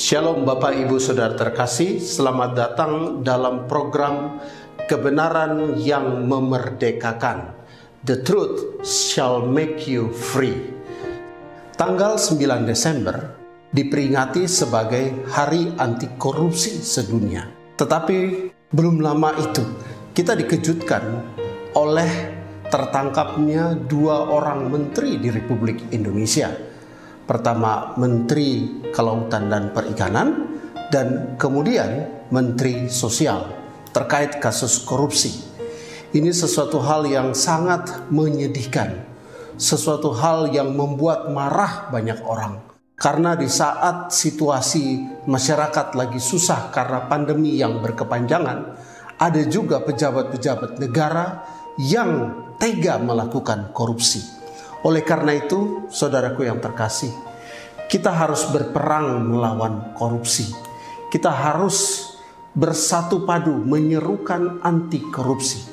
Shalom Bapak Ibu Saudara terkasih, selamat datang dalam program kebenaran yang memerdekakan. The truth shall make you free. Tanggal 9 Desember diperingati sebagai Hari Anti Korupsi Sedunia. Tetapi belum lama itu kita dikejutkan oleh tertangkapnya dua orang menteri di Republik Indonesia Pertama Menteri Kelautan dan Perikanan dan kemudian Menteri Sosial terkait kasus korupsi. Ini sesuatu hal yang sangat menyedihkan, sesuatu hal yang membuat marah banyak orang. Karena di saat situasi masyarakat lagi susah karena pandemi yang berkepanjangan, ada juga pejabat-pejabat negara yang tega melakukan korupsi. Oleh karena itu, saudaraku yang terkasih, kita harus berperang melawan korupsi. Kita harus bersatu padu menyerukan anti korupsi.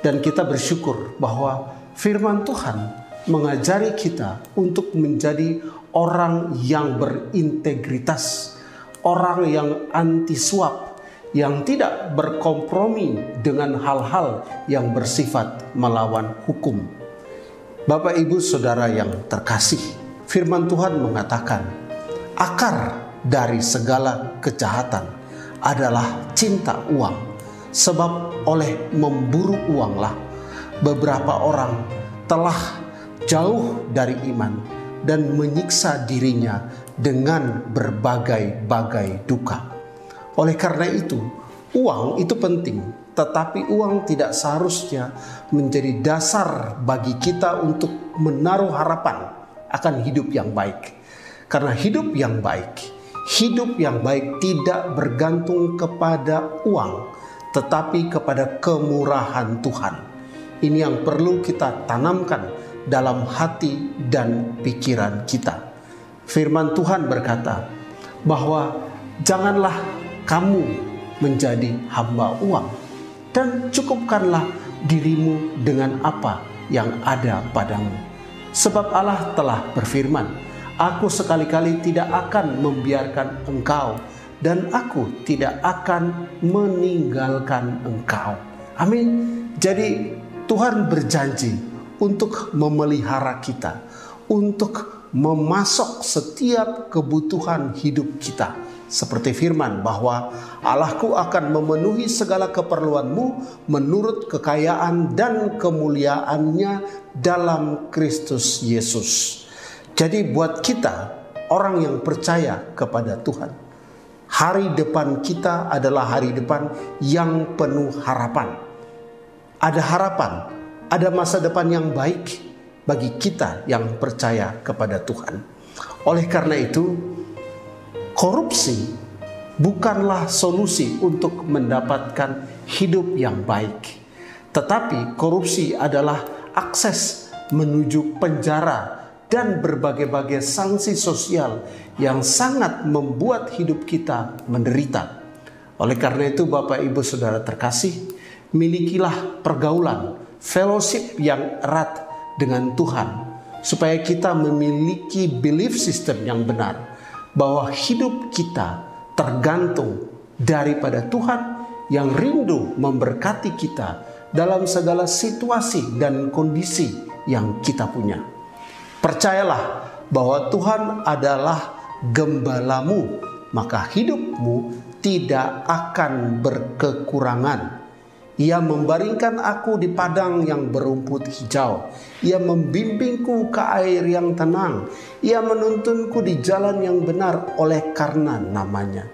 Dan kita bersyukur bahwa firman Tuhan mengajari kita untuk menjadi orang yang berintegritas, orang yang anti suap, yang tidak berkompromi dengan hal-hal yang bersifat melawan hukum. Bapak, ibu, saudara yang terkasih, Firman Tuhan mengatakan, akar dari segala kejahatan adalah cinta uang, sebab oleh memburu uanglah beberapa orang telah jauh dari iman dan menyiksa dirinya dengan berbagai-bagai duka. Oleh karena itu, uang itu penting, tetapi uang tidak seharusnya menjadi dasar bagi kita untuk menaruh harapan akan hidup yang baik. Karena hidup yang baik, hidup yang baik tidak bergantung kepada uang, tetapi kepada kemurahan Tuhan. Ini yang perlu kita tanamkan dalam hati dan pikiran kita. Firman Tuhan berkata bahwa janganlah kamu menjadi hamba uang, dan cukupkanlah dirimu dengan apa yang ada padamu. Sebab Allah telah berfirman, Aku sekali-kali tidak akan membiarkan engkau dan aku tidak akan meninggalkan engkau. Amin. Jadi Tuhan berjanji untuk memelihara kita, untuk memasok setiap kebutuhan hidup kita seperti firman bahwa Allahku akan memenuhi segala keperluanmu menurut kekayaan dan kemuliaannya dalam Kristus Yesus. Jadi buat kita orang yang percaya kepada Tuhan, hari depan kita adalah hari depan yang penuh harapan. Ada harapan, ada masa depan yang baik bagi kita yang percaya kepada Tuhan. Oleh karena itu, korupsi bukanlah solusi untuk mendapatkan hidup yang baik, tetapi korupsi adalah akses menuju penjara dan berbagai-bagai sanksi sosial yang sangat membuat hidup kita menderita. Oleh karena itu, Bapak, Ibu, saudara terkasih, milikilah pergaulan, fellowship yang erat dengan Tuhan, supaya kita memiliki belief system yang benar bahwa hidup kita tergantung daripada Tuhan yang rindu memberkati kita dalam segala situasi dan kondisi yang kita punya. Percayalah bahwa Tuhan adalah gembalamu, maka hidupmu tidak akan berkekurangan ia membaringkan aku di padang yang berumput hijau. Ia membimbingku ke air yang tenang. Ia menuntunku di jalan yang benar oleh karena namanya.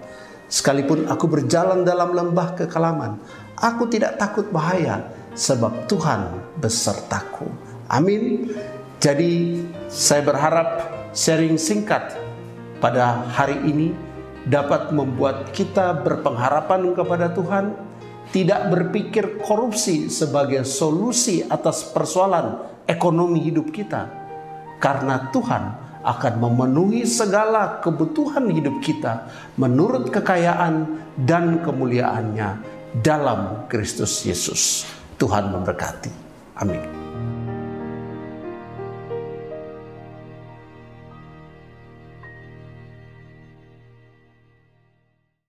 Sekalipun aku berjalan dalam lembah kekelaman, aku tidak takut bahaya sebab Tuhan besertaku. Amin. Jadi saya berharap sharing singkat pada hari ini dapat membuat kita berpengharapan kepada Tuhan, tidak berpikir korupsi sebagai solusi atas persoalan ekonomi hidup kita, karena Tuhan akan memenuhi segala kebutuhan hidup kita menurut kekayaan dan kemuliaannya dalam Kristus Yesus. Tuhan memberkati. Amin.